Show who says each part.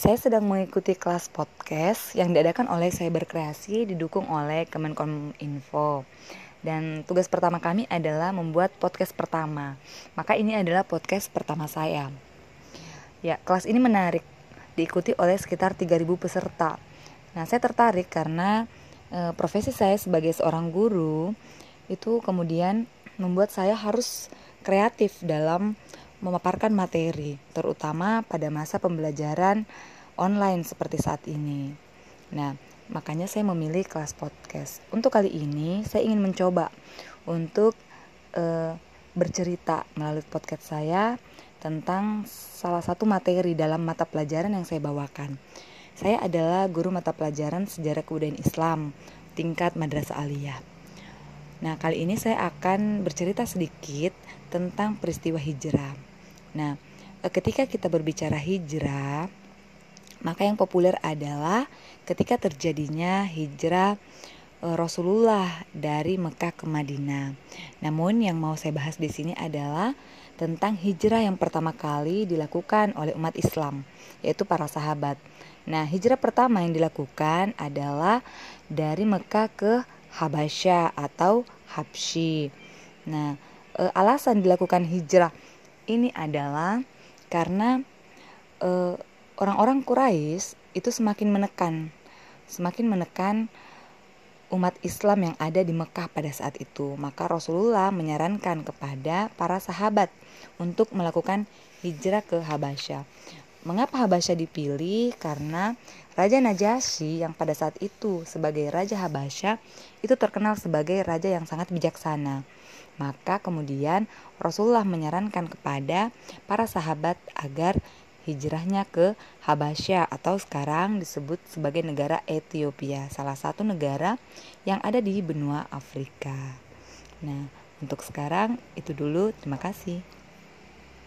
Speaker 1: Saya sedang mengikuti kelas podcast yang diadakan oleh Saya Berkreasi didukung oleh Kemenkominfo. Dan tugas pertama kami adalah membuat podcast pertama. Maka ini adalah podcast pertama saya. Ya, kelas ini menarik diikuti oleh sekitar 3000 peserta. Nah, saya tertarik karena e, profesi saya sebagai seorang guru itu kemudian membuat saya harus kreatif dalam memaparkan materi, terutama pada masa pembelajaran online seperti saat ini. Nah, makanya saya memilih kelas podcast. Untuk kali ini, saya ingin mencoba untuk uh, bercerita melalui podcast saya tentang salah satu materi dalam mata pelajaran yang saya bawakan. Saya adalah guru mata pelajaran sejarah kebudayaan Islam tingkat madrasah aliyah. Nah, kali ini saya akan bercerita sedikit tentang peristiwa hijrah. Nah, ketika kita berbicara hijrah, maka yang populer adalah ketika terjadinya hijrah e, Rasulullah dari Mekah ke Madinah. Namun yang mau saya bahas di sini adalah tentang hijrah yang pertama kali dilakukan oleh umat Islam, yaitu para sahabat. Nah, hijrah pertama yang dilakukan adalah dari Mekah ke Habasyah atau Habsyi. Nah, e, alasan dilakukan hijrah ini adalah karena e, orang-orang Quraisy itu semakin menekan, semakin menekan umat Islam yang ada di Mekah pada saat itu. Maka Rasulullah menyarankan kepada para sahabat untuk melakukan hijrah ke Habasyah. Mengapa Habasyah dipilih? Karena Raja Najasyi yang pada saat itu sebagai Raja Habasyah itu terkenal sebagai raja yang sangat bijaksana. Maka kemudian Rasulullah menyarankan kepada para sahabat agar hijrahnya ke Habasyah atau sekarang disebut sebagai negara Ethiopia, salah satu negara yang ada di benua Afrika. Nah, untuk sekarang itu dulu. Terima kasih.